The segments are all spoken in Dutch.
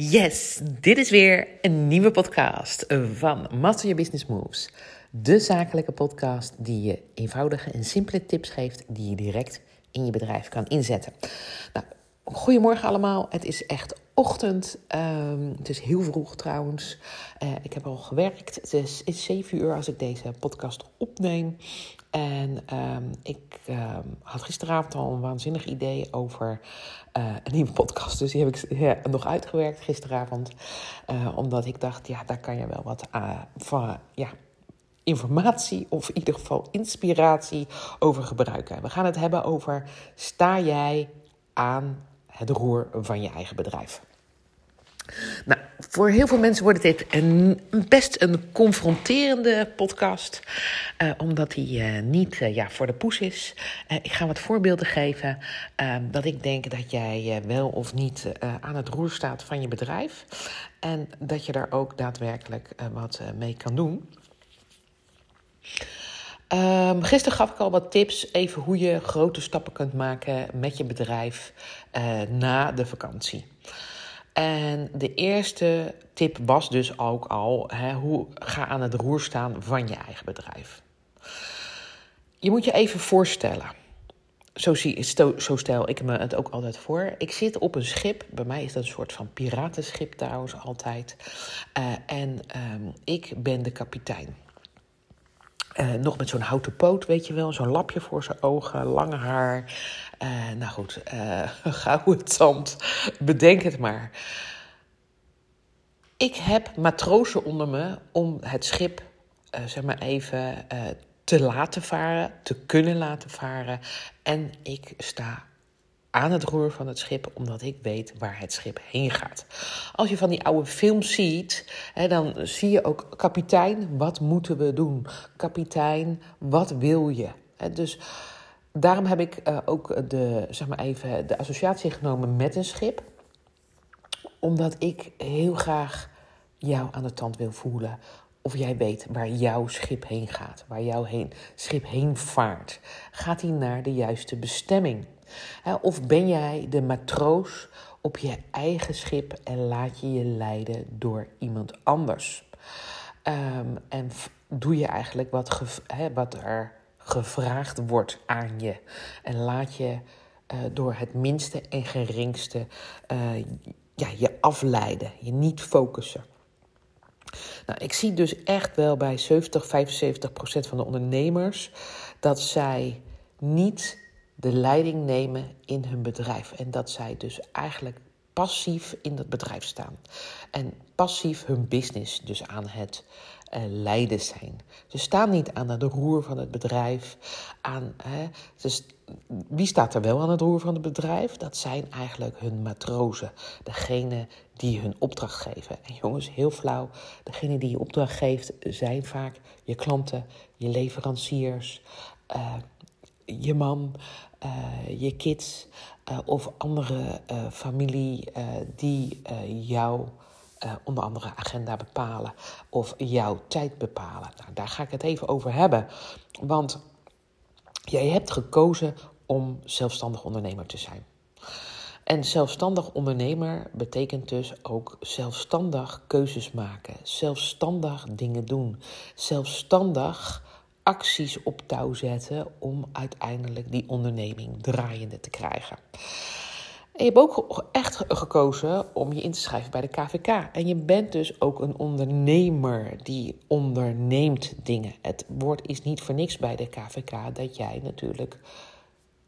Yes, dit is weer een nieuwe podcast van Master Your Business Moves. De zakelijke podcast die je eenvoudige en simpele tips geeft die je direct in je bedrijf kan inzetten. Nou, goedemorgen allemaal. Het is echt ochtend. Um, het is heel vroeg trouwens. Uh, ik heb al gewerkt. Het is, is 7 uur als ik deze podcast opneem. En um, ik um, had gisteravond al een waanzinnig idee over uh, een nieuwe podcast. Dus die heb ik nog uitgewerkt gisteravond. Uh, omdat ik dacht, ja, daar kan je wel wat van, ja, informatie of in ieder geval inspiratie over gebruiken. We gaan het hebben over, sta jij aan het roer van je eigen bedrijf? Nou, voor heel veel mensen wordt dit een, best een confronterende podcast, uh, omdat hij uh, niet uh, ja, voor de poes is. ik ga wat voorbeelden geven dat ik denk dat jij wel of niet aan het roer staat van je bedrijf. En dat je daar ook daadwerkelijk wat mee kan doen. Um, gisteren gaf ik al wat tips even hoe je grote stappen kunt maken met je bedrijf na de vakantie. En de eerste tip was dus ook al: hoe ga aan het roer staan van je eigen bedrijf. Je moet je even voorstellen. Zo, zie, zo stel ik me het ook altijd voor. Ik zit op een schip. Bij mij is dat een soort van piratenschip trouwens altijd. Uh, en um, ik ben de kapitein. Uh, nog met zo'n houten poot, weet je wel. Zo'n lapje voor zijn ogen, lange haar. Uh, nou goed, uh, gouden tand. Bedenk het maar. Ik heb matrozen onder me om het schip, zeg maar even, te laten varen, te kunnen laten varen. En ik sta aan het roer van het schip, omdat ik weet waar het schip heen gaat. Als je van die oude films ziet, hè, dan zie je ook kapitein, wat moeten we doen? Kapitein, wat wil je? Hè, dus daarom heb ik uh, ook de, zeg maar even, de associatie genomen met een schip, omdat ik heel graag jou aan de tand wil voelen. Of jij weet waar jouw schip heen gaat, waar jouw heen, schip heen vaart. Gaat hij naar de juiste bestemming? Of ben jij de matroos op je eigen schip en laat je je leiden door iemand anders? Um, en doe je eigenlijk wat, wat er gevraagd wordt aan je. En laat je uh, door het minste en geringste uh, ja, je afleiden, je niet focussen. Nou, ik zie dus echt wel bij 70, 75 procent van de ondernemers dat zij niet de leiding nemen in hun bedrijf. En dat zij dus eigenlijk passief in dat bedrijf staan. En passief hun business dus aan het uh, leiden zijn. Ze staan niet aan het roer van het bedrijf. Aan, hè, wie staat er wel aan het roer van het bedrijf? Dat zijn eigenlijk hun matrozen. Degene die hun opdracht geven. En jongens, heel flauw. Degene die je opdracht geeft zijn vaak je klanten, je leveranciers. Uh, je man, uh, je kids uh, of andere uh, familie die jouw onder andere agenda bepalen of jouw tijd bepalen. Nou, daar ga ik het even over hebben. Want jij hebt gekozen om zelfstandig ondernemer te zijn. En zelfstandig ondernemer betekent dus ook zelfstandig keuzes maken, zelfstandig dingen doen, zelfstandig acties op touw zetten om uiteindelijk die onderneming draaiende te krijgen. En je hebt ook echt gekozen om je in te schrijven bij de KVK. En je bent dus ook een ondernemer die onderneemt dingen. Het woord is niet voor niks bij de KVK dat jij natuurlijk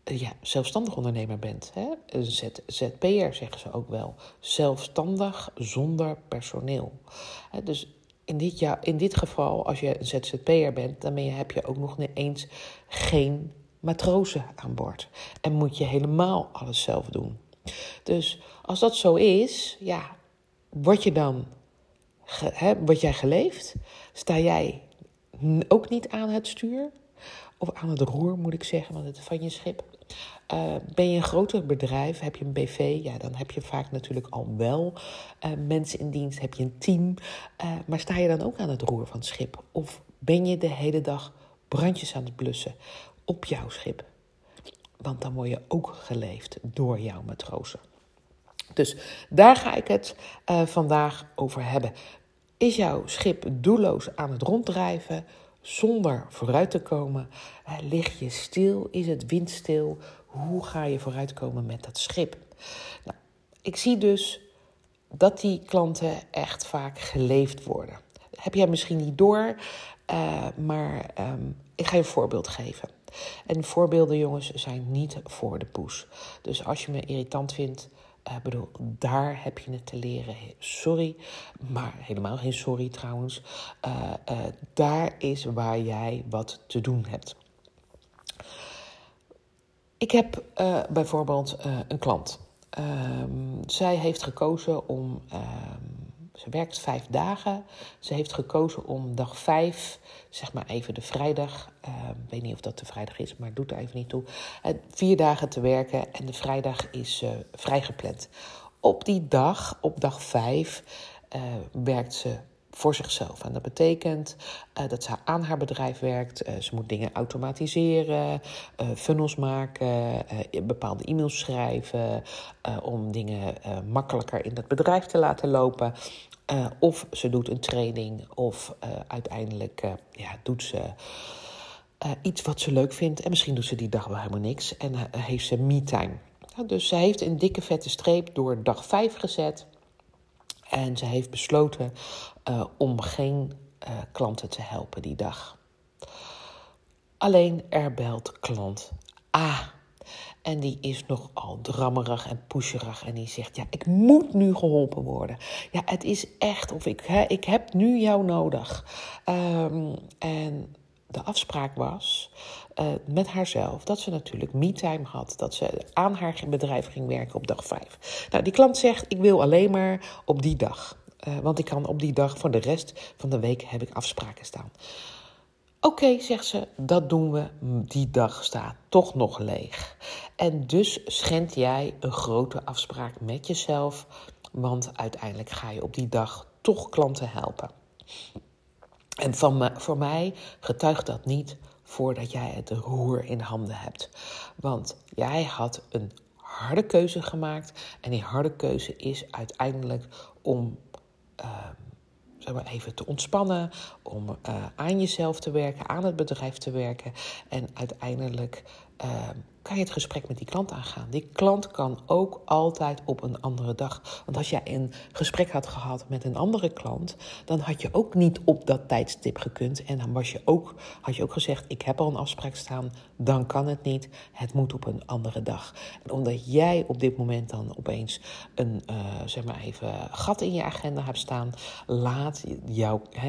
eh, ja, zelfstandig ondernemer bent. Hè? Een ZZP'er zeggen ze ook wel. Zelfstandig zonder personeel. Dus in dit, in dit geval, als je een ZZP'er bent, dan ben je, heb je ook nog eens geen matrozen aan boord. En moet je helemaal alles zelf doen. Dus als dat zo is, ja, word je dan, hè, jij geleefd? Sta jij ook niet aan het stuur? Of aan het roer, moet ik zeggen, want het van je schip. Uh, ben je een groter bedrijf, heb je een BV, ja, dan heb je vaak natuurlijk al wel uh, mensen in dienst, heb je een team. Uh, maar sta je dan ook aan het roer van het schip? Of ben je de hele dag brandjes aan het blussen op jouw schip? Want dan word je ook geleefd door jouw matrozen. Dus daar ga ik het vandaag over hebben. Is jouw schip doelloos aan het ronddrijven zonder vooruit te komen? Lig je stil? Is het windstil? Hoe ga je vooruitkomen met dat schip? Nou, ik zie dus dat die klanten echt vaak geleefd worden. Heb jij misschien niet door, uh, maar um, ik ga je een voorbeeld geven. En voorbeelden, jongens, zijn niet voor de poes. Dus als je me irritant vindt, ik uh, bedoel, daar heb je het te leren. Sorry, maar helemaal geen sorry trouwens. Uh, uh, daar is waar jij wat te doen hebt. Ik heb bijvoorbeeld een klant. Um, zij heeft gekozen om. Ze werkt vijf dagen. Ze heeft gekozen om dag vijf, zeg maar even de vrijdag. Uh, ik weet niet of dat de vrijdag is, maar doet er even niet toe. Uh, vier dagen te werken en de vrijdag is uh, vrijgepland. Op die dag, op dag vijf, werkt ze voor zichzelf. En dat betekent dat ze aan haar bedrijf werkt. Ze moet dingen automatiseren, funnels maken, bepaalde e-mails schrijven. om dingen makkelijker in dat bedrijf te laten lopen. Of ze doet een training, of uiteindelijk ja, doet ze. iets wat ze leuk vindt. En misschien doet ze die dag wel helemaal niks. En heeft ze me-time. dus ze heeft een dikke vette streep door dag 5 gezet. En ze heeft besloten om geen klanten te helpen die dag. Alleen er belt klant A. En die is nogal drammerig en pusherig. En die zegt: Ja, ik moet nu geholpen worden. Ja, het is echt, of ik, hè, ik heb nu jou nodig. Um, en de afspraak was uh, met haarzelf dat ze natuurlijk me-time had. Dat ze aan haar bedrijf ging werken op dag 5. Nou, die klant zegt: Ik wil alleen maar op die dag. Uh, want ik kan op die dag, voor de rest van de week heb ik afspraken staan. Oké, zegt ze, dat doen we. Die dag staat toch nog leeg. En dus schendt jij een grote afspraak met jezelf. Want uiteindelijk ga je op die dag toch klanten helpen. En van voor mij getuigt dat niet voordat jij het roer in handen hebt. Want jij had een harde keuze gemaakt. En die harde keuze is uiteindelijk om uh, zeg maar even te ontspannen, om uh, aan jezelf te werken, aan het bedrijf te werken. En uiteindelijk uh, kan je het gesprek met die klant aangaan. Die klant kan ook altijd op een andere dag. Want als jij een gesprek had gehad met een andere klant, dan had je ook niet op dat tijdstip gekund. En dan was je ook, had je ook gezegd: Ik heb al een afspraak staan, dan kan het niet. Het moet op een andere dag. En omdat jij op dit moment dan opeens een uh, zeg maar even gat in je agenda hebt staan, laat,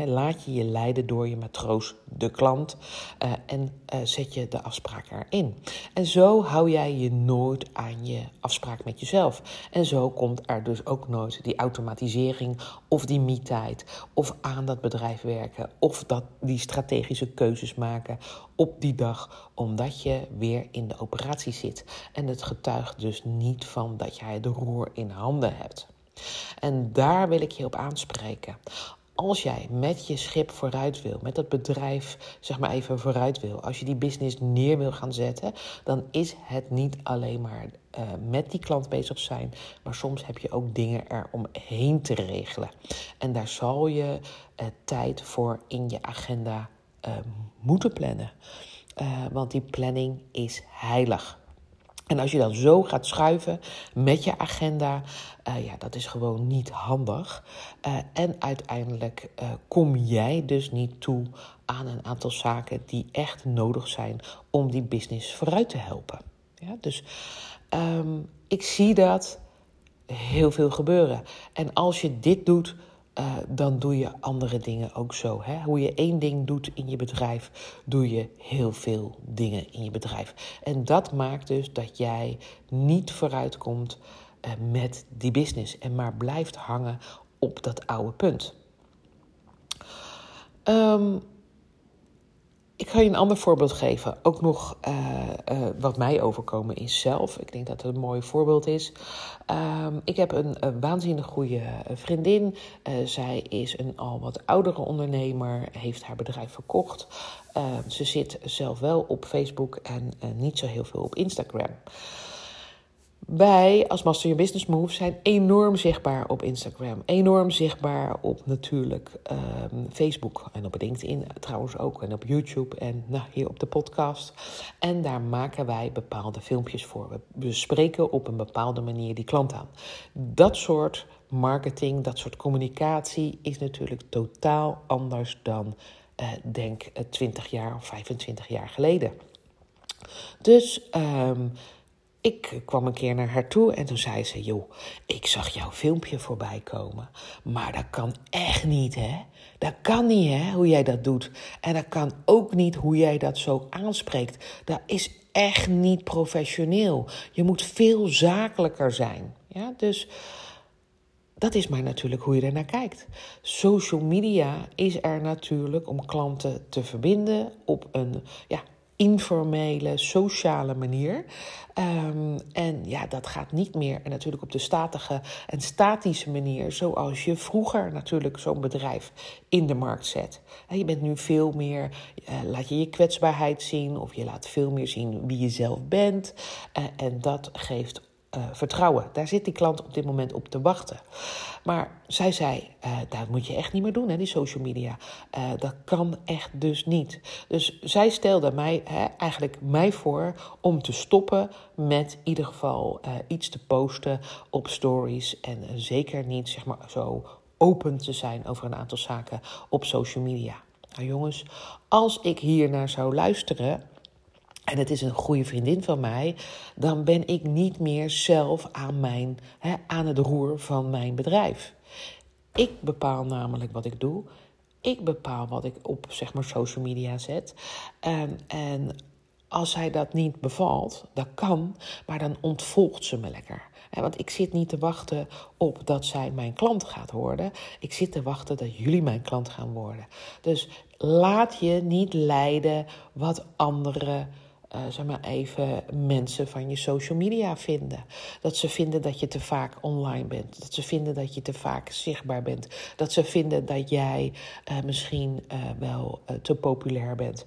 laat je je leiden door je matroos, de klant, uh, en uh, zet je de afspraak erin. En zo zo hou jij je nooit aan je afspraak met jezelf. En zo komt er dus ook nooit die automatisering of die me-tijd of aan dat bedrijf werken of dat die strategische keuzes maken op die dag, omdat je weer in de operatie zit. En het getuigt dus niet van dat jij de roer in handen hebt. En daar wil ik je op aanspreken als jij met je schip vooruit wil, met dat bedrijf zeg maar even vooruit wil, als je die business neer wil gaan zetten, dan is het niet alleen maar uh, met die klant bezig zijn, maar soms heb je ook dingen eromheen te regelen. En daar zal je uh, tijd voor in je agenda uh, moeten plannen. want die planning is heilig. En als je dan zo gaat schuiven met je agenda, uh, ja, dat is gewoon niet handig. Uh, en uiteindelijk uh, kom jij dus niet toe aan een aantal zaken die echt nodig zijn om die business vooruit te helpen. Ja, dus um, ik zie dat heel veel gebeuren. En als je dit doet, uh, dan doe je andere dingen ook zo. Hè? Hoe je één ding doet in je bedrijf, doe je heel veel dingen in je bedrijf. En dat maakt dus dat jij niet vooruitkomt uh, met die business en maar blijft hangen op dat oude punt. Um, ik ga je een ander voorbeeld geven. Ook nog uh, uh, wat mij overkomen is zelf. Ik denk dat het een mooi voorbeeld is. Um, ik heb een, een, waanzinnig goede vriendin. Uh, zij is een al wat oudere ondernemer. Heeft haar bedrijf verkocht. Ehm, ze zit zelf wel op Facebook en niet zo heel veel op Instagram. Wij als Master Your Business Move zijn enorm zichtbaar op Instagram. Enorm zichtbaar op natuurlijk um, Facebook en op LinkedIn trouwens ook. En op YouTube en nou, hier op de podcast. En daar maken wij bepaalde filmpjes voor. We bespreken op een bepaalde manier die klant aan. Dat soort marketing, dat soort communicatie is natuurlijk totaal anders dan uh, denk 20 jaar of 25 jaar geleden. Dus um, ik kwam een keer naar haar toe en toen zei ze: Joh, ik zag jouw filmpje voorbij komen. Maar dat kan echt niet, hè? Dat kan niet, hè, hoe jij dat doet. En dat kan ook niet hoe jij dat zo aanspreekt. Dat is echt niet professioneel. Je moet veel zakelijker zijn. Ja, dus dat is maar natuurlijk hoe je er naar kijkt. Social media is er natuurlijk om klanten te verbinden op een ja, informele, sociale manier. Um, en ja, dat gaat niet meer en natuurlijk op de statige en statische manier, zoals je vroeger natuurlijk zo'n bedrijf in de markt zet. Je bent nu veel meer, uh, laat je je kwetsbaarheid zien of je laat veel meer zien wie je zelf bent. Uh, en dat geeft uh, vertrouwen. Daar zit die klant op dit moment op te wachten. Maar zij zei, uh, dat moet je echt niet meer doen, hè, die social media. Uh, dat kan echt dus niet. Dus zij stelde mij hè, eigenlijk mij voor om te stoppen met in ieder geval iets te posten op stories. En zeker niet zeg maar, zo open te zijn over een aantal zaken op social media. Nou jongens, als ik hier naar zou luisteren, en het is een goede vriendin van mij, dan ben ik niet meer zelf aan, mijn, hè, aan het roer van mijn bedrijf. Ik bepaal namelijk wat ik doe. Ik bepaal wat ik op zeg maar, social media zet. En, en als zij dat niet bevalt, dat kan, maar dan ontvolgt ze me lekker. Want ik zit niet te wachten op dat zij mijn klant gaat worden. Ik zit te wachten dat jullie mijn klant gaan worden. Dus laat je niet leiden wat anderen uh, zeg maar even mensen van je social media vinden. Dat ze vinden dat je te vaak online bent. Dat ze vinden dat je te vaak zichtbaar bent. Dat ze vinden dat jij uh, misschien uh, wel te populair bent.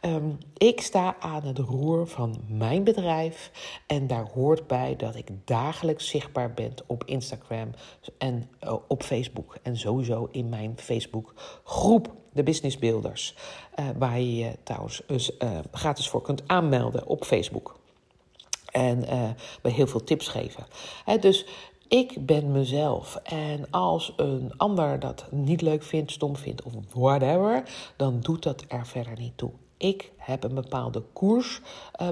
Um, ik sta aan het roer van mijn bedrijf. En daar hoort bij dat ik dagelijks zichtbaar ben op Instagram en op Facebook. En sowieso in mijn Facebook groep de Business Builders. Uh, waar je je trouwens dus, uh, gratis voor kunt aanmelden op Facebook. En uh, heel veel tips geven. Dus ik ben mezelf. En als een ander dat niet leuk vindt, stom vindt of whatever, dan doet dat er verder niet toe. Ik heb een bepaalde koers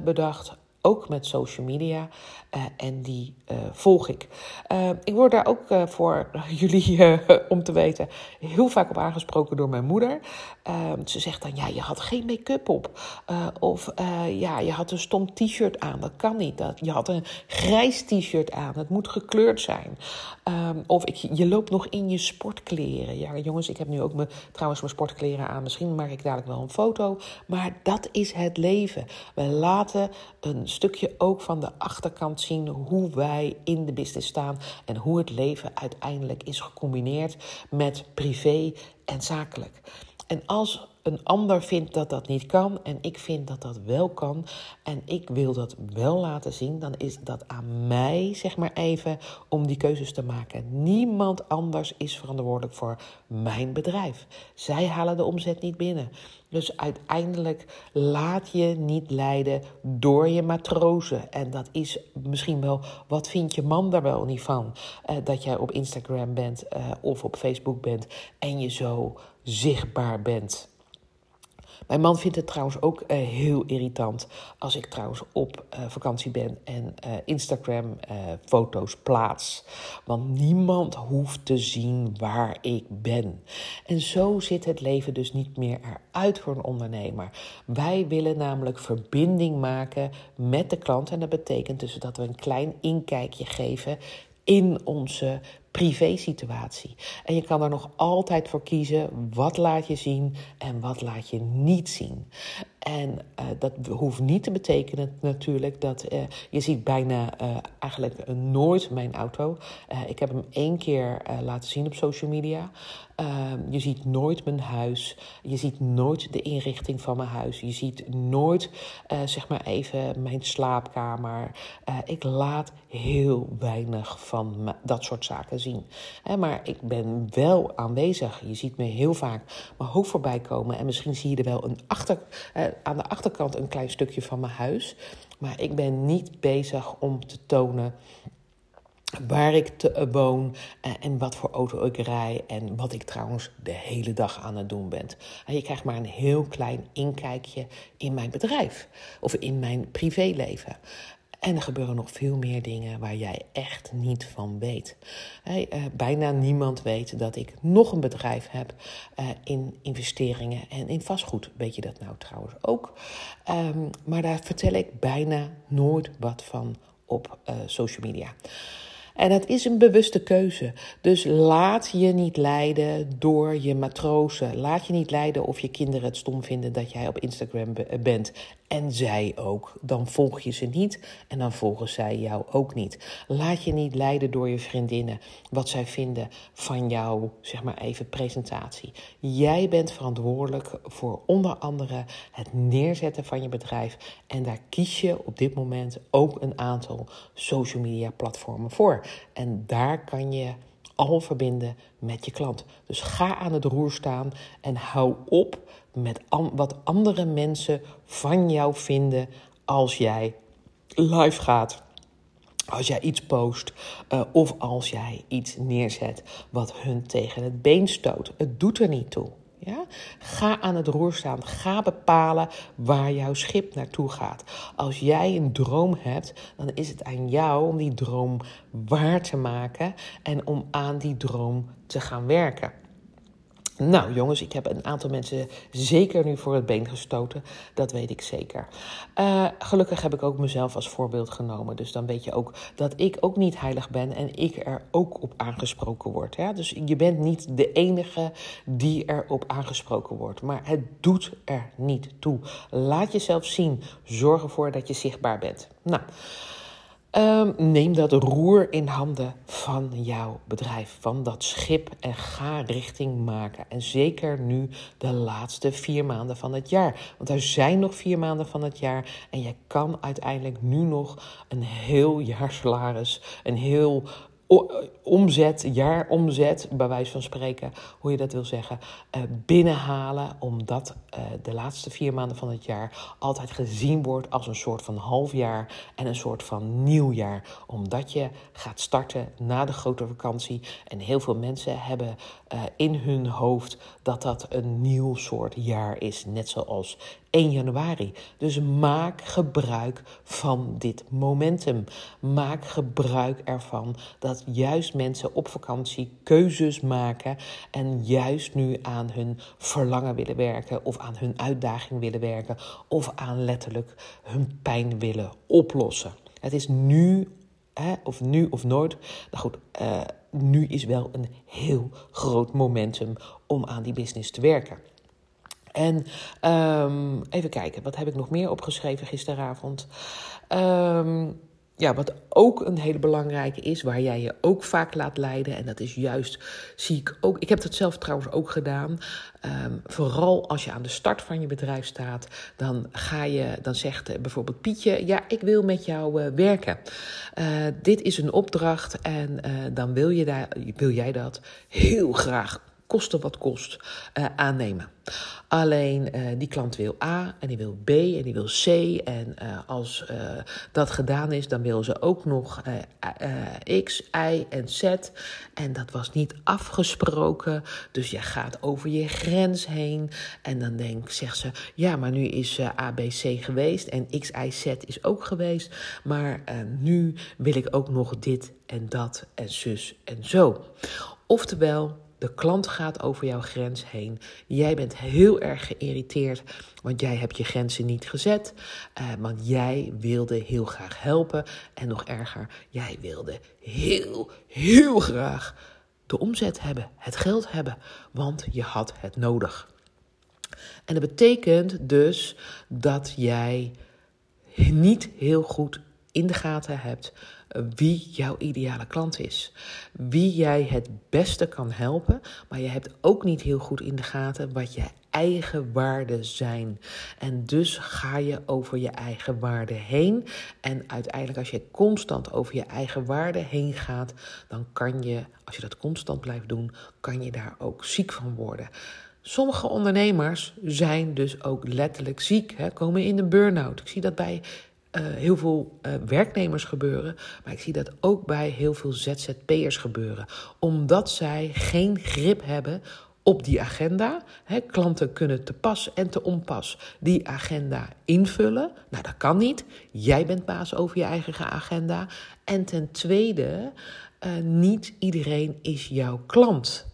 bedacht ook met social media. Uh, en die uh, volg ik. Uh, ik word daar ook voor jullie, om te weten, heel vaak op aangesproken door mijn moeder. ze zegt dan, ja, je had geen make-up op. of ja, je had een stom t-shirt aan. Dat kan niet. Dat, je had een grijs t-shirt aan. Het moet gekleurd zijn. Um, of ik, je loopt nog in je sportkleren. Ja, jongens, ik heb nu ook me, trouwens mijn sportkleren aan. Misschien maak ik dadelijk wel een foto. Maar dat is het leven. We laten een stukje ook van de achterkant zien hoe wij in de business staan en hoe het leven uiteindelijk is gecombineerd met privé en zakelijk. En als een ander vindt dat dat niet kan en ik vind dat dat wel kan en ik wil dat wel laten zien, dan is dat aan mij, zeg maar even, om die keuzes te maken. Niemand anders is verantwoordelijk voor mijn bedrijf. Zij halen de omzet niet binnen. Dus uiteindelijk laat je niet leiden door je matrozen. En dat is misschien wel, wat vindt je man daar wel niet van? Uh, dat jij op Instagram bent uh, of op Facebook bent en je zo zichtbaar bent. Mijn man vindt het trouwens ook uh, heel irritant als ik trouwens op uh, vakantie ben en uh, Instagram foto's plaats. Want niemand hoeft te zien waar ik ben. En zo zit het leven dus niet meer eruit voor een ondernemer. Wij willen namelijk verbinding maken met de klant. En dat betekent dus dat we een klein inkijkje geven in onze privé-situatie. En je kan er nog altijd voor kiezen wat laat je zien en wat laat je niet zien. En uh, dat hoeft niet te betekenen natuurlijk dat uh, je ziet bijna uh, eigenlijk nooit mijn auto. ik heb hem één keer laten zien op social media. Ehm, je ziet nooit mijn huis. Je ziet nooit de inrichting van mijn huis. Je ziet nooit, zeg maar even, mijn slaapkamer. ik laat heel weinig van dat soort zaken maar ik ben wel aanwezig. Je ziet me heel vaak mijn hoofd voorbij komen. En misschien zie je er wel een achter aan de achterkant een klein stukje van mijn huis. Maar ik ben niet bezig om te tonen waar ik te, eh, woon eh, en wat voor auto ik rij en wat ik trouwens de hele dag aan het doen ben. En je krijgt maar een heel klein inkijkje in mijn bedrijf of in mijn privéleven. En er gebeuren nog veel meer dingen waar jij echt niet van weet. Uh, bijna niemand weet dat ik nog een bedrijf heb uh, in investeringen en in vastgoed. Weet je dat nou trouwens ook? Um, maar daar vertel ik bijna nooit wat van op uh, social media. En het is een bewuste keuze. Dus laat je niet leiden door je matrozen. Laat je niet leiden of je kinderen het stom vinden dat jij op Instagram bent en zij ook. Dan volg je ze niet en dan volgen zij jou ook niet. Laat je niet leiden door je vriendinnen wat zij vinden van jouw, zeg maar even, presentatie. Jij bent verantwoordelijk voor onder andere het neerzetten van je bedrijf. En daar kies je op dit moment ook een aantal social media platformen voor. En daar kan je al verbinden met je klant. Dus ga aan het roer staan en hou op met wat andere mensen van jou vinden als jij live gaat. Als jij iets post uh, of als jij iets neerzet wat hun tegen het been stoot. Het doet er niet toe. Ja? Ga aan het roer staan. Ga bepalen waar jouw schip naartoe gaat. Als jij een droom hebt, dan is het aan jou om die droom waar te maken en om aan die droom te gaan werken. Nou, jongens, ik heb een aantal mensen zeker nu voor het been gestoten. Dat weet ik zeker. Uh, gelukkig heb ik ook mezelf als voorbeeld genomen. Dus dan weet je ook dat ik ook niet heilig ben en ik er ook op aangesproken word. Dus je bent niet de enige die erop aangesproken wordt. Maar het doet er niet toe. Laat jezelf zien. Zorg ervoor dat je zichtbaar bent. Nou. Um, neem dat roer in handen van jouw bedrijf, van dat schip en ga richting maken. En zeker nu de laatste vier maanden van het jaar. Want er zijn nog vier maanden van het jaar en je kan uiteindelijk nu nog een heel jaar salaris, een heel omzet, jaaromzet, bij wijze van spreken, hoe je dat wil zeggen, uh, binnenhalen. Omdat uh, de laatste vier maanden van het jaar altijd gezien wordt als een soort van halfjaar en een soort van nieuwjaar. Omdat je gaat starten na de grote vakantie. En heel veel mensen hebben in hun hoofd dat dat een nieuw soort jaar is. Net zoals 1 januari. Dus maak gebruik van dit momentum. Maak gebruik ervan dat juist mensen op vakantie keuzes maken en juist nu aan hun verlangen willen werken of aan hun uitdaging willen werken of aan letterlijk hun pijn willen oplossen. Het is nu, hè, of nu of nooit. Nou goed, uh, nu is wel een heel groot momentum om aan die business te werken. En um, even kijken, wat heb ik nog meer opgeschreven gisteravond? Um, ja, wat ook een hele belangrijke is, waar jij je ook vaak laat leiden. En dat is juist, zie ik ook. Ik heb dat zelf trouwens ook gedaan. Um, vooral als je aan de start van je bedrijf staat, dan ga je, dan zegt uh, bijvoorbeeld Pietje: Ja, ik wil met jou uh, werken. Uh, dit is een opdracht en dan wil, je daar, wil jij dat heel graag kosten wat kost, uh, aannemen. Alleen uh, die klant wil A en die wil B en die wil C. En uh, als dat gedaan is, dan wil ze ook nog X, Y en Z. En dat was niet afgesproken. Dus je gaat over je grens heen. En dan denk, zegt ze, ja, maar nu is A, B, C geweest. En X, Y, Z is ook geweest. Maar nu wil ik ook nog dit en dat en zus en zo. Oftewel, De klant gaat over jouw grens heen. Jij bent heel erg geïrriteerd, want jij hebt je grenzen niet gezet. Uh, want jij wilde heel graag helpen. En nog erger, jij wilde heel, heel graag de omzet hebben, het geld hebben, want je had het nodig. En dat betekent dus dat jij niet heel goed in de gaten hebt wie jouw ideale klant is. Wie jij het beste kan helpen, maar je hebt ook niet heel goed in de gaten wat je eigen waarden zijn. En dus ga je over je eigen waarden heen. En uiteindelijk, als je constant over je eigen waarden heen gaat, dan kan je, als je dat constant blijft doen, kan je daar ook ziek van worden. Sommige ondernemers zijn dus ook letterlijk ziek, hè, komen in een burn-out. Ik zie dat bij uh, heel veel uh, werknemers gebeuren, maar ik zie dat ook bij heel veel ZZP'ers gebeuren. Omdat zij geen grip hebben op die agenda. Klanten kunnen te pas en te onpas die agenda invullen. Nou, dat kan niet. Jij bent baas over je eigen agenda. En ten tweede, uh, niet iedereen is jouw klant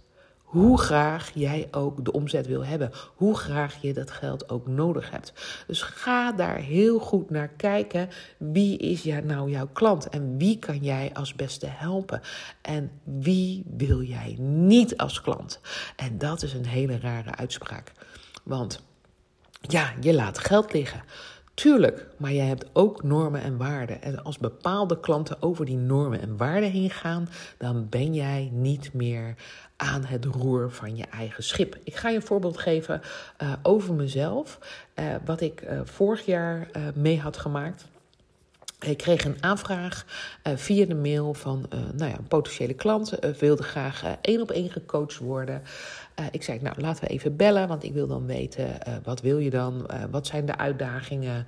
hoe graag jij ook de omzet wil hebben. Hoe graag je dat geld ook nodig hebt. Dus ga daar heel goed naar kijken. Wie is nou jouw klant? En wie kan jij als beste helpen? En wie wil jij niet als klant? En dat is een hele rare uitspraak. Want ja, je laat geld liggen. Tuurlijk, maar je hebt ook normen en waarden. En als bepaalde klanten over die normen en waarden heen gaan, dan ben jij niet meer aan het roer van je eigen schip. Ik ga je een voorbeeld geven uh, over mezelf, uh, wat ik uh, vorig jaar mee had gemaakt. Ik kreeg een aanvraag via de mail van nou ja, een potentiële klant. wilde graag één op één gecoacht worden. ik zei, nou laten we even bellen, want ik wil dan weten wat wil je dan? wat zijn de uitdagingen?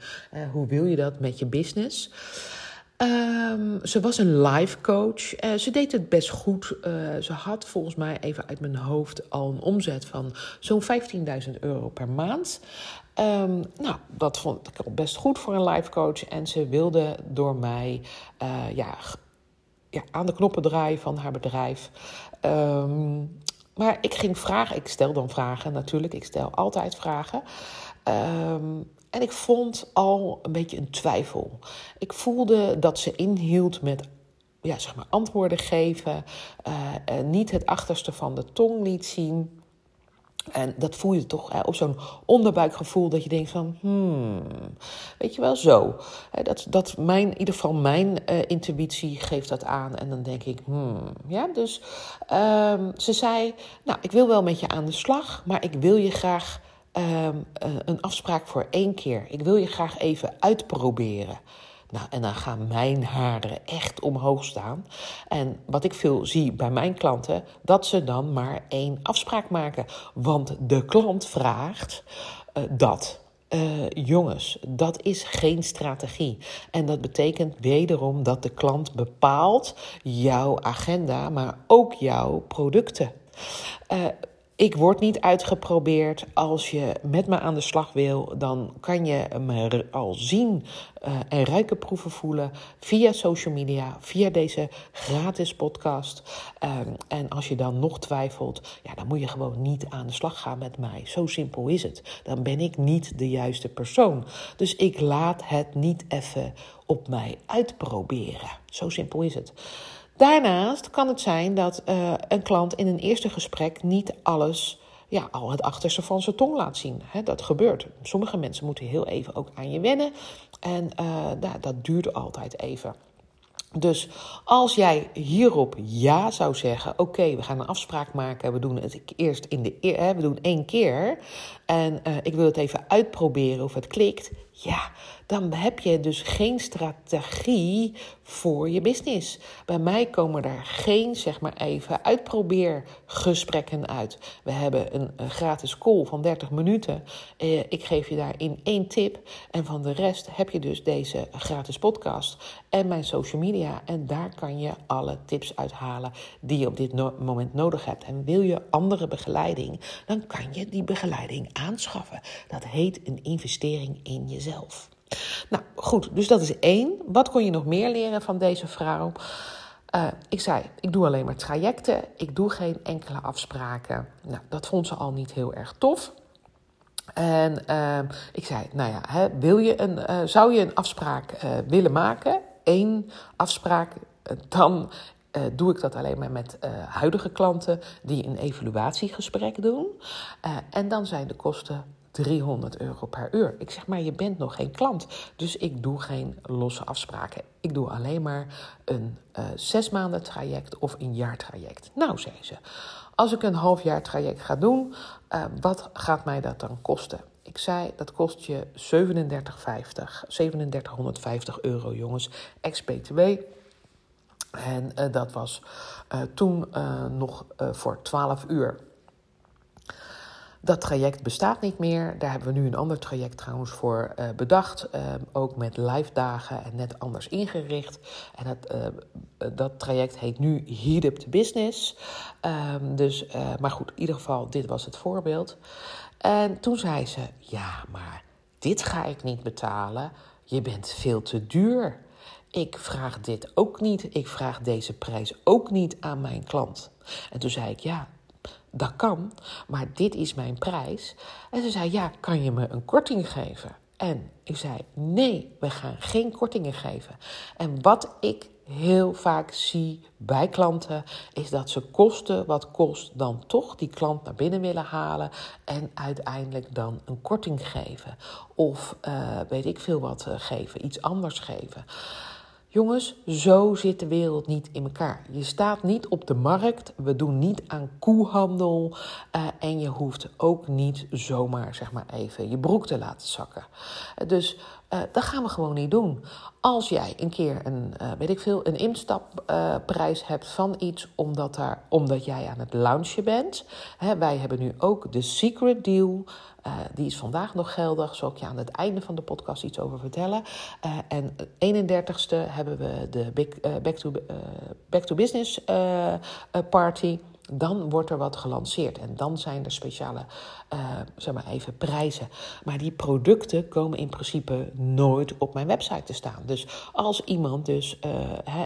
hoe wil je dat met je business? Um, ze was een life coach. Uh, ze deed het best goed. Uh, ze had volgens mij even uit mijn hoofd al een omzet van zo'n 15.000 euro per maand. Um, nou, dat vond ik best goed voor een life coach. En ze wilde door mij uh, ja, ja, aan de knoppen draaien van haar bedrijf. Um, maar ik ging vragen. Ik stel dan vragen natuurlijk. Ik stel altijd vragen. Um, en ik vond al een beetje een twijfel. Ik voelde dat ze inhield met ja, zeg maar antwoorden geven, uh, niet het achterste van de tong liet zien. En dat voel je toch hè, op zo'n onderbuikgevoel dat je denkt van, hmm, weet je wel zo. dat, dat mijn, in ieder geval mijn uh, intuïtie geeft dat aan. En dan denk ik, hmm, ja. Dus um, ze zei, nou, ik wil wel met je aan de slag, maar ik wil je graag um, een afspraak voor één keer. Ik wil je graag even uitproberen. Nou, en dan gaan mijn haren echt omhoog staan. En wat ik veel zie bij mijn klanten, dat ze dan maar één afspraak maken. Want de klant vraagt uh, dat. Uh, jongens, dat is geen strategie. En dat betekent wederom dat de klant bepaalt jouw agenda, maar ook jouw producten. Uh, ik word niet uitgeprobeerd. Als je met me aan de slag wil, dan kan je me al zien uh, en ruiken, proeven, voelen via social media, via deze gratis podcast. Um, en als je dan nog twijfelt, ja, dan moet je gewoon niet aan de slag gaan met mij. Zo simpel is het. Dan ben ik niet de juiste persoon. Dus ik laat het niet even op mij uitproberen. Zo simpel is het. Daarnaast kan het zijn dat uh, een klant in een eerste gesprek niet alles, ja, al het achterste van zijn tong laat zien. dat gebeurt. Sommige mensen moeten heel even ook aan je wennen. En uh, dat duurt altijd even. Dus als jij hierop ja zou zeggen, oké, we gaan een afspraak maken, we doen het eerst in de, we doen één keer en uh, ik wil het even uitproberen of het klikt, ja, dan heb je dus geen strategie voor je business. Bij mij komen daar geen, zeg maar even, uitprobeergesprekken uit. We hebben een, gratis call van 30 minuten. Eh, ik geef je daarin één tip. En van de rest heb je dus deze gratis podcast en mijn social media. En daar kan je alle tips uithalen die je op dit moment nodig hebt. En wil je andere begeleiding, dan kan je die begeleiding aanschaffen. Dat heet een investering in jezelf. Nou goed, dus dat is één. Wat kon je nog meer leren van deze vrouw? ik zei, ik doe alleen maar trajecten. Ik doe geen enkele afspraken. Nou, dat vond ze al niet heel erg tof. En uh, ik zei, nou ja, hè, wil je een, uh, zou je een afspraak willen maken? Eén afspraak, dan doe ik dat alleen maar met huidige klanten die een evaluatiegesprek doen. en dan zijn de kosten 300 euro per uur. Ik zeg maar, je bent nog geen klant. Dus ik doe geen losse afspraken. Ik doe alleen maar een uh, zes maanden traject of een jaar traject. Nou, zei ze, als ik een half jaar traject ga doen, uh, wat gaat mij dat dan kosten? Ik zei, dat kost je 37,50, 3750 euro, jongens, ex-BTW. En uh, dat was toen nog voor 12 uur. Dat traject bestaat niet meer. Daar hebben we nu een ander traject trouwens voor uh, bedacht. Uh, ook met live dagen en net anders ingericht. En dat, uh, dat traject heet nu Heat Up the Business. Um, dus, maar goed, in ieder geval, dit was het voorbeeld. En toen zei ze: Ja, maar dit ga ik niet betalen. Je bent veel te duur. Ik vraag dit ook niet. Ik vraag deze prijs ook niet aan mijn klant. En toen zei ik: Ja, dat kan, maar dit is mijn prijs. En ze zei, ja, kan je me een korting geven? En ik zei, nee, we gaan geen kortingen geven. En wat ik heel vaak zie bij klanten, is dat ze kosten wat kost dan toch die klant naar binnen willen halen en uiteindelijk dan een korting geven. Of uh, weet ik veel wat uh, geven, iets anders geven. Jongens, zo zit de wereld niet in elkaar. Je staat niet op de markt, we doen niet aan koehandel uh, en je hoeft ook niet zomaar zeg maar even je broek te laten zakken. Dus uh, dat gaan we gewoon niet doen. Als jij een keer een, weet ik veel, een instapprijs hebt van iets omdat, daar, omdat jij aan het launchen bent. Hè, wij hebben nu ook de secret deal. Uh, die is vandaag nog geldig. Zal ik je aan het einde van de podcast iets over vertellen. En 31ste hebben we de big, back, to, back to Business Party dan wordt er wat gelanceerd. En dan zijn er speciale, uh, zeg maar even, prijzen. Maar die producten komen in principe nooit op mijn website te staan. Dus als iemand dus uh,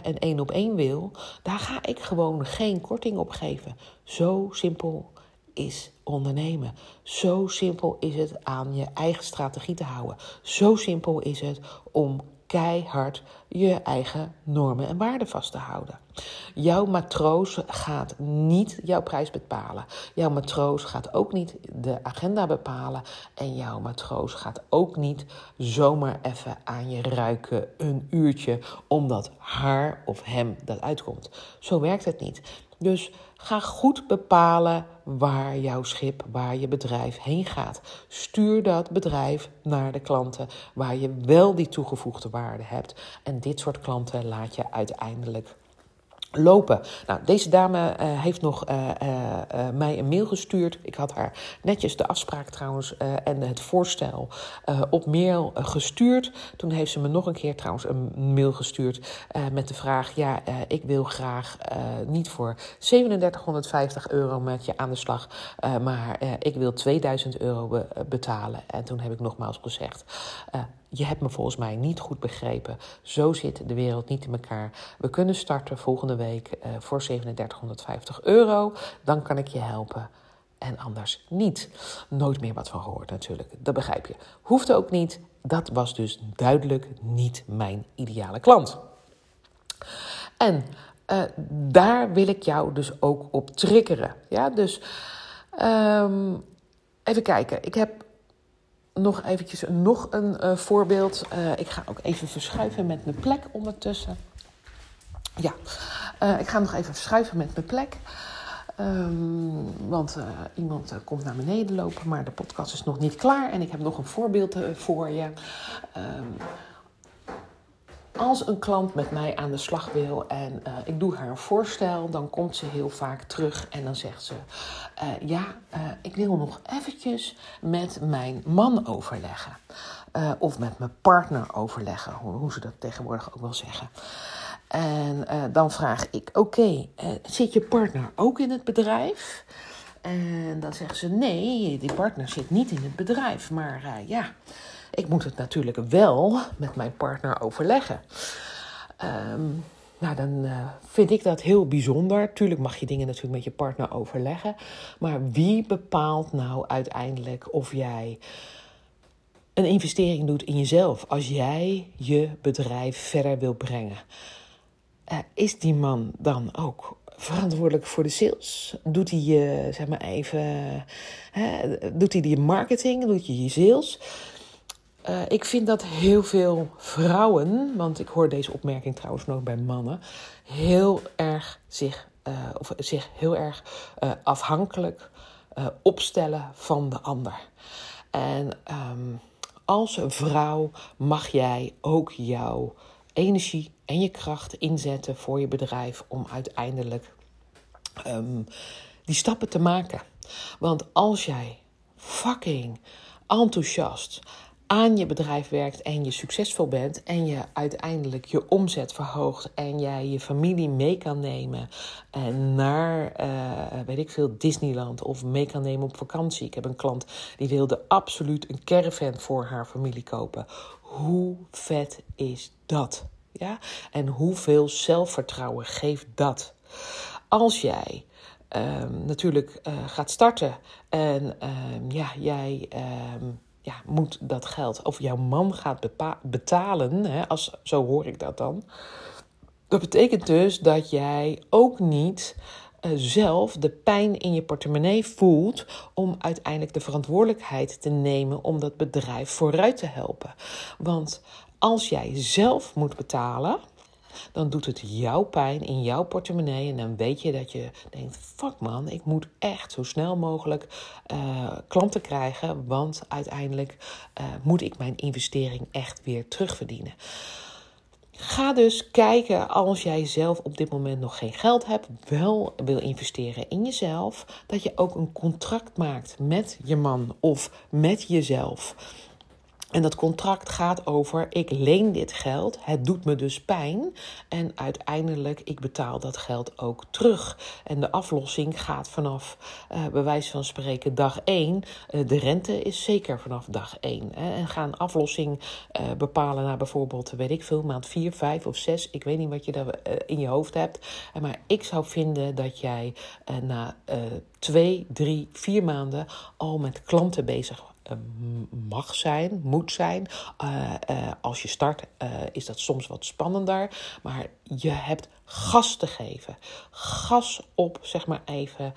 een één op één wil, daar ga ik gewoon geen korting op geven. Zo simpel is ondernemen. Zo simpel is het aan je eigen strategie te houden. Zo simpel is het om keihard je eigen normen en waarden vast te houden. Jouw matroos gaat niet jouw prijs bepalen. Jouw matroos gaat ook niet de agenda bepalen. En jouw matroos gaat ook niet zomaar even aan je ruiken een uurtje, omdat haar of hem dat uitkomt. Zo werkt het niet. Dus ga goed bepalen waar jouw schip, waar je bedrijf heen gaat. Stuur dat bedrijf naar de klanten waar je wel die toegevoegde waarde hebt. En dit soort klanten laat je uiteindelijk lopen. Nou, deze dame uh, heeft nog uh, uh, mij een mail gestuurd. Ik had haar netjes de afspraak trouwens en het voorstel op mail gestuurd. Toen heeft ze me nog een keer trouwens een mail gestuurd met de vraag: ja, ik wil graag niet voor 3750 euro met je aan de slag, maar ik wil 2000 euro be betalen. En toen heb ik nogmaals gezegd je hebt me volgens mij niet goed begrepen. Zo zit de wereld niet in elkaar. We kunnen starten volgende week uh, voor 3750 euro. Dan kan ik je helpen. En anders niet. Nooit meer wat van gehoord natuurlijk. Dat begrijp je. Hoeft ook niet. Dat was dus duidelijk niet mijn ideale klant. En uh, daar wil ik jou dus ook op triggeren. Ja, dus um, even kijken. Ik heb nog eventjes nog een uh, voorbeeld. Uh, ik ga ook even verschuiven met mijn plek ondertussen. Ja, uh, ik ga nog even verschuiven met mijn plek. Um, want iemand komt naar beneden lopen, maar de podcast is nog niet klaar. En ik heb nog een voorbeeld voor je. Um, als een klant met mij aan de slag wil en uh, ik doe haar een voorstel, dan komt ze heel vaak terug en dan zegt ze: uh, Ja, uh, ik wil nog eventjes met mijn man overleggen. of met mijn partner overleggen, hoe, hoe, ze dat tegenwoordig ook wel zeggen. En dan vraag ik: Oké, zit je partner ook in het bedrijf? En dan zegt ze: Nee, die partner zit niet in het bedrijf, maar ja. Ik moet het natuurlijk wel met mijn partner overleggen. Um, nou, dan uh, vind ik dat heel bijzonder. Tuurlijk mag je dingen natuurlijk met je partner overleggen. Maar wie bepaalt nou uiteindelijk of jij een investering doet in jezelf als jij je bedrijf verder wil brengen? Uh, is die man dan ook verantwoordelijk voor de sales? Doet hij je, zeg maar even, doet hij je marketing? Doet hij je sales? Uh, ik vind dat heel veel vrouwen, want ik hoor deze opmerking trouwens nog bij mannen, heel erg zich, uh, of zich heel erg uh, afhankelijk opstellen van de ander. En um, als vrouw mag jij ook jouw energie en je kracht inzetten voor je bedrijf om uiteindelijk um, die stappen te maken. Want als jij fucking enthousiast aan je bedrijf werkt en je succesvol bent en je uiteindelijk je omzet verhoogt en jij je familie mee kan nemen en naar, uh, weet ik veel, Disneyland of mee kan nemen op vakantie. Ik heb een klant die wilde absoluut een caravan voor haar familie kopen. Hoe vet is dat? Ja? En hoeveel zelfvertrouwen geeft dat? Als jij um, natuurlijk uh, gaat starten en um, ja, jij. Ja, moet dat geld, of jouw man gaat betalen, hè, als, zo hoor ik dat dan. Dat betekent dus dat jij ook niet uh, zelf de pijn in je portemonnee voelt om uiteindelijk de verantwoordelijkheid te nemen om dat bedrijf vooruit te helpen. Want als jij zelf moet betalen, dan doet het jouw pijn in jouw portemonnee. En dan weet je dat je denkt: fuck man, ik moet echt zo snel mogelijk uh, klanten krijgen. Want uiteindelijk uh, moet ik mijn investering echt weer terugverdienen. Ga dus kijken als jij zelf op dit moment nog geen geld hebt, wel wil investeren in jezelf, dat je ook een contract maakt met je man of met jezelf. En dat contract gaat over: ik leen dit geld, het doet me dus pijn. En uiteindelijk, ik betaal dat geld ook terug. En de aflossing gaat vanaf, uh, bij wijze van spreken, dag 1. Uh, eh, de rente is zeker vanaf dag 1. Hè. En ga een aflossing uh, bepalen naar bijvoorbeeld, weet ik veel, maand 4, 5 of 6. Ik weet niet wat je daar in je hoofd hebt. maar ik zou vinden dat jij na 2, 3, 4 maanden al met klanten bezig eh, mag zijn, moet zijn. Uh, uh, als je start is dat soms wat spannender, maar je hebt gas te geven. Gas op, zeg maar even,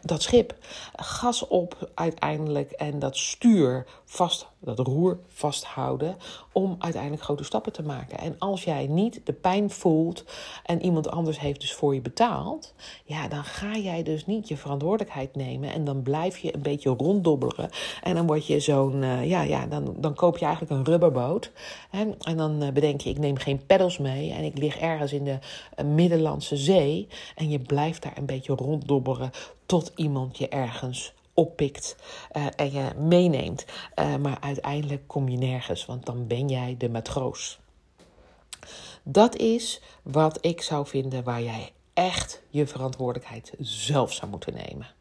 dat schip. Gas op uiteindelijk en dat stuur vast, dat roer vasthouden om uiteindelijk grote stappen te maken. En als jij niet de pijn voelt en iemand anders heeft dus voor je betaald, ja, dan ga jij dus niet je verantwoordelijkheid nemen en dan blijf je een beetje ronddobbelen en dan word je zo'n, uh, ja, ja, dan, dan koop je eigenlijk een rubberboot hè? en dan bedenk je, ik neem geen peddels mee en ik lig ergens in de uh, Middellandse Zee en je blijft daar een beetje ronddobberen tot iemand je ergens oppikt uh, en je meeneemt. Uh, maar uiteindelijk kom je nergens, want dan ben jij de matroos. Dat is wat ik zou vinden waar jij echt je verantwoordelijkheid zelf zou moeten nemen.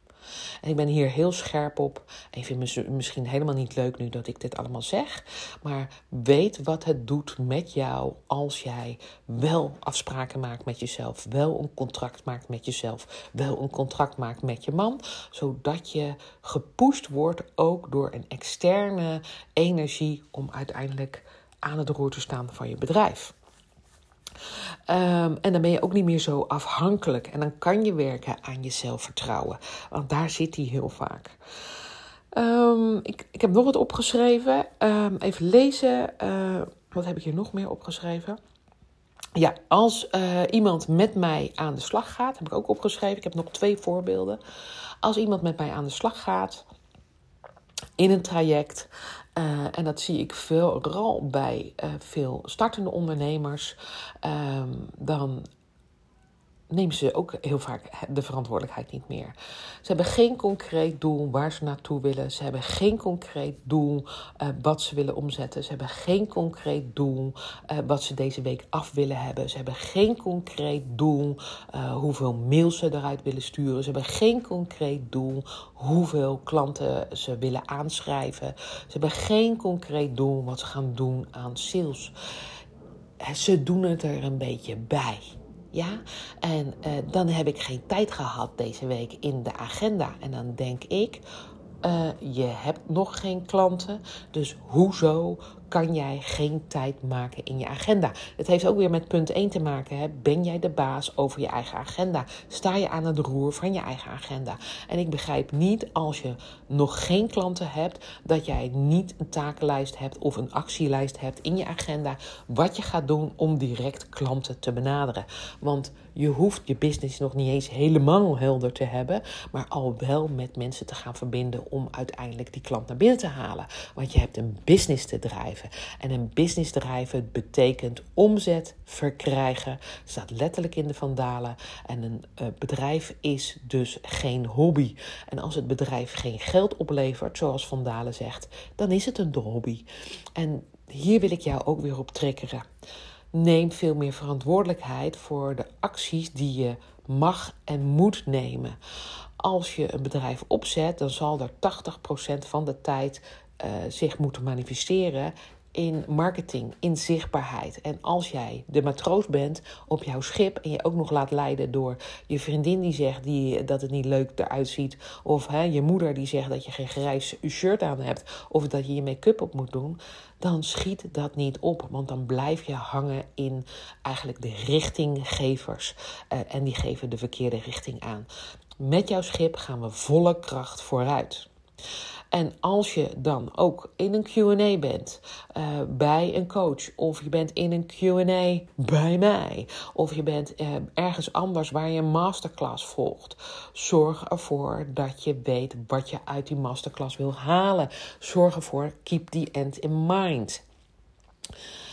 En ik ben hier heel scherp op. En je vindt het misschien helemaal niet leuk nu dat ik dit allemaal zeg. Maar weet wat het doet met jou als jij wel afspraken maakt met jezelf. Wel een contract maakt met jezelf. Wel een contract maakt met je man. Zodat je gepusht wordt ook door een externe energie om uiteindelijk aan het roer te staan van je bedrijf. Um, en dan ben je ook niet meer zo afhankelijk. En dan kan je werken aan je zelfvertrouwen. Want daar zit hij heel vaak. Um, ik, ik heb nog wat opgeschreven. Um, even lezen. Wat heb ik hier nog meer opgeschreven? Ja, als uh, iemand met mij aan de slag gaat, heb ik ook opgeschreven. Ik heb nog twee voorbeelden. Als iemand met mij aan de slag gaat in een traject uh, en dat zie ik vooral bij uh, veel startende ondernemers. Um, dan nemen ze ook heel vaak de verantwoordelijkheid niet meer. Ze hebben geen concreet doel waar ze naartoe willen. Ze hebben geen concreet doel uh, wat ze willen omzetten. Ze hebben geen concreet doel uh, wat ze deze week af willen hebben. Ze hebben geen concreet doel uh, hoeveel mails ze eruit willen sturen. Ze hebben geen concreet doel hoeveel klanten ze willen aanschrijven. Ze hebben geen concreet doel wat ze gaan doen aan sales ze doen het er een beetje bij. Ja, en uh, dan heb ik geen tijd gehad deze week in de agenda. En dan denk ik, uh, je hebt nog geen klanten, dus hoezo kan jij geen tijd maken in je agenda. Het heeft ook weer met punt 1 te maken. Hè? Ben jij de baas over je eigen agenda? Sta je aan het roer van je eigen agenda? En ik begrijp niet als je nog geen klanten hebt, dat jij niet een takenlijst hebt of een actielijst hebt in je agenda. Wat je gaat doen om direct klanten te benaderen. Want je hoeft je business nog niet eens helemaal helder te hebben, maar al wel met mensen te gaan verbinden om uiteindelijk die klant naar binnen te halen. Want je hebt een business te drijven. En een business drijven betekent omzet verkrijgen. Staat letterlijk in de vandalen. En een uh, bedrijf is dus geen hobby. En als het bedrijf geen geld oplevert, zoals Vandalen zegt, dan is het een hobby. En hier wil ik jou ook weer op triggeren. Neem veel meer verantwoordelijkheid voor de acties die je mag en moet nemen. Als je een bedrijf opzet, dan zal er 80% van de tijd uh, zich moeten manifesteren in marketing, in zichtbaarheid. En als jij de matroos bent op jouw schip en je ook nog laat leiden door je vriendin die zegt die, dat het niet leuk eruit ziet, of hè, je moeder die zegt dat je geen grijs shirt aan hebt, of dat je je make-up op moet doen, dan schiet dat niet op. Want dan blijf je hangen in eigenlijk de richtinggevers. Uh, en die geven de verkeerde richting aan. Met jouw schip gaan we volle kracht vooruit. En als je dan ook in een QA bent uh, bij een coach, of je bent in een QA bij mij, of je bent uh, ergens anders waar je een masterclass volgt, zorg ervoor dat je weet wat je uit die masterclass wil halen. Zorg ervoor, keep the end in mind.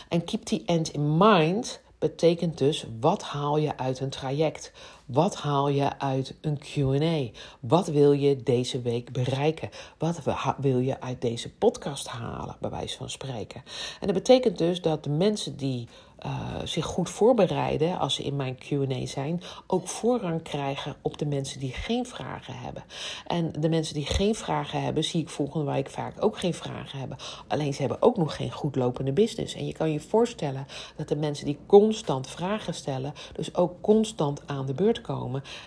En keep the end in mind betekent dus wat haal je uit een traject? Wat haal je uit een QA? Wat wil je deze week bereiken? Wat wil je uit deze podcast halen, bij wijze van spreken? En dat betekent dus dat de mensen die uh, zich goed voorbereiden als ze in mijn QA zijn, ook voorrang krijgen op de mensen die geen vragen hebben. En de mensen die geen vragen hebben, zie ik volgende week vaak ook geen vragen hebben. Alleen ze hebben ook nog geen goed lopende business. En je kan je voorstellen dat de mensen die constant vragen stellen, dus ook constant aan de beurt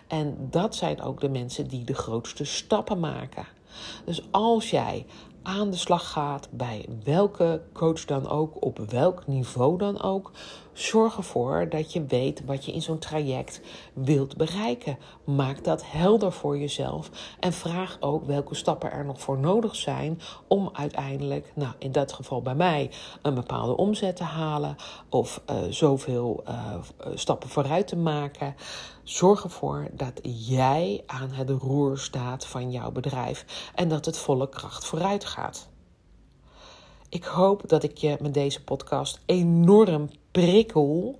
En dat zijn ook de mensen die de grootste stappen maken. Dus als jij aan de slag gaat bij welke coach dan ook, op welk niveau dan ook, zorg ervoor dat je weet wat je in zo'n traject wilt bereiken. Maak dat helder voor jezelf en vraag ook welke stappen er nog voor nodig zijn om uiteindelijk, nou in dat geval bij mij, een bepaalde omzet te halen of uh, zoveel uh, stappen vooruit te maken. Zorg ervoor dat jij aan het roer staat van jouw bedrijf en dat het volle kracht vooruit gaat. Ik hoop dat ik je met deze podcast enorm prikkel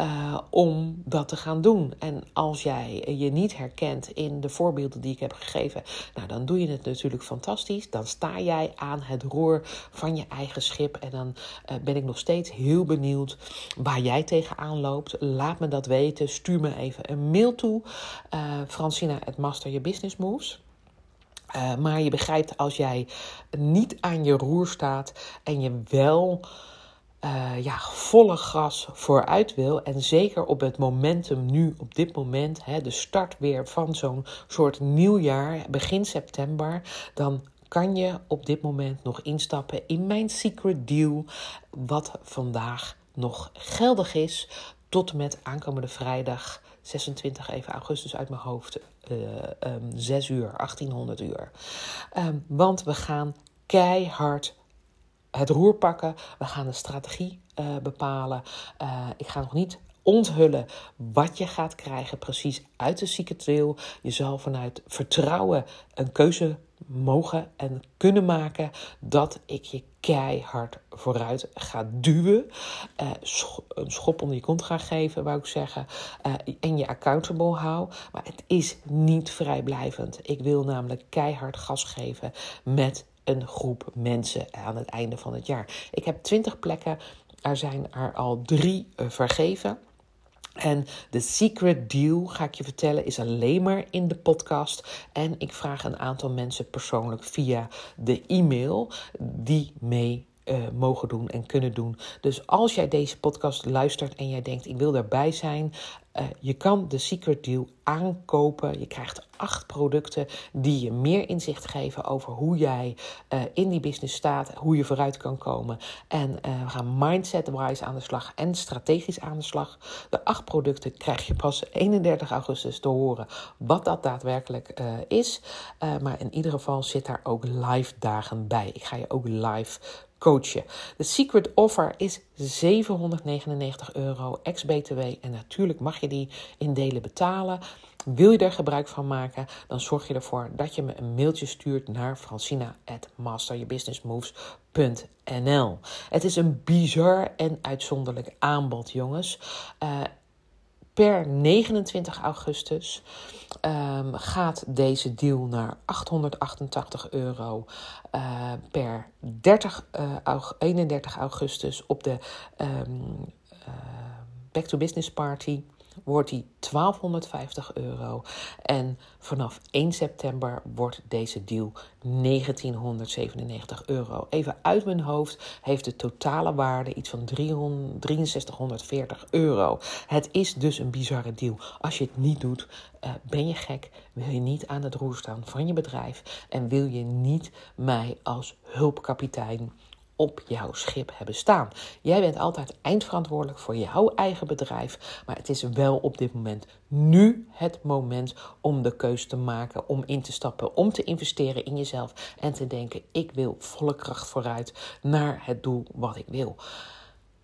uh, om dat te gaan doen. En als jij je niet herkent in de voorbeelden die ik heb gegeven, nou, dan doe je het natuurlijk fantastisch. Dan sta jij aan het roer van je eigen schip. En dan uh, ben ik nog steeds heel benieuwd waar jij tegenaan loopt. Laat me dat weten. Stuur me even een mail toe. Uh, Francina at Master Your Business Moves. Maar je begrijpt als jij niet aan je roer staat en je wel uh, ja, volle gas vooruit wil. En zeker op het momentum nu, op dit moment, hè, de start weer van zo'n soort nieuwjaar, begin september, dan kan je op dit moment nog instappen in mijn secret deal, wat vandaag nog geldig is tot en met aankomende vrijdag 26 even augustus uit mijn hoofd, uh, um, 6 uur, 1800 uur. Um, want we gaan keihard het roer pakken. We gaan de strategie uh, bepalen. Uh, ik ga nog niet onthullen wat je gaat krijgen precies uit de trail. Je zal vanuit vertrouwen een keuze mogen en kunnen maken dat ik je keihard vooruit ga duwen. Uh, een schop onder je kont ga geven, wou ik zeggen. En je accountable hou. Maar het is niet vrijblijvend. Ik wil namelijk keihard gas geven met een groep mensen aan het einde van het jaar. Ik heb 20 plekken. Er zijn er al drie uh, vergeven. En de secret deal, ga ik je vertellen, is alleen maar in de podcast. En ik vraag een aantal mensen persoonlijk via de e-mail die mee uh, mogen doen en kunnen doen. Dus als jij deze podcast luistert en jij denkt: ik wil daarbij zijn, uh, je kan de Secret Deal aankopen. Je krijgt acht producten die je meer inzicht geven over hoe jij uh, in die business staat, hoe je vooruit kan komen. En we gaan mindset-wise aan de slag en strategisch aan de slag. De acht producten krijg je pas 31 augustus te horen wat dat daadwerkelijk is. maar in ieder geval zit daar ook live dagen bij. Ik ga je ook live coachen. De secret offer is 799 euro ex-BTW en natuurlijk mag je die in delen betalen. Wil je er gebruik van maken, dan zorg je ervoor dat je me een mailtje stuurt naar francina@masteryourbusinessmoves.nl. Het is een bizar en uitzonderlijk aanbod, jongens. Uh, per 29 augustus um, gaat deze deal naar 888 euro. Uh, per 30, uh, 31 augustus op de um, Back to Business Party wordt die 1250 euro. En vanaf 1 september wordt deze deal 1997 euro. Even uit mijn hoofd heeft de totale waarde iets van 300, 6340 euro. Het is dus een bizarre deal. Als je het niet doet, uh, ben je gek. Wil je niet aan het roer staan van je bedrijf en wil je niet mij als hulpkapitein op jouw schip hebben staan. Jij bent altijd eindverantwoordelijk voor jouw eigen bedrijf, maar het is wel op dit moment nu het moment om de keus te maken, om in te stappen, om te investeren in jezelf en te denken: ik wil volle kracht vooruit naar het doel wat ik wil.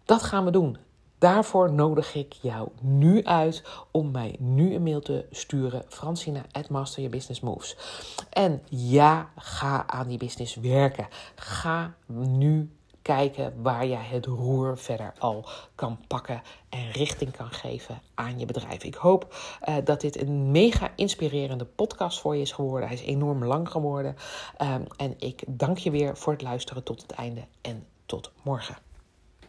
Dat gaan we doen. Daarvoor nodig ik jou nu uit om mij nu een mail te sturen. Francina at Master Your Business Moves. En ja, ga aan die business werken. Ga nu kijken waar jij het roer verder al kan pakken en richting kan geven aan je bedrijf. Ik hoop uh, dat dit een mega inspirerende podcast voor je is geworden. Hij is enorm lang geworden. Um, en ik dank je weer voor het luisteren tot het einde en tot morgen.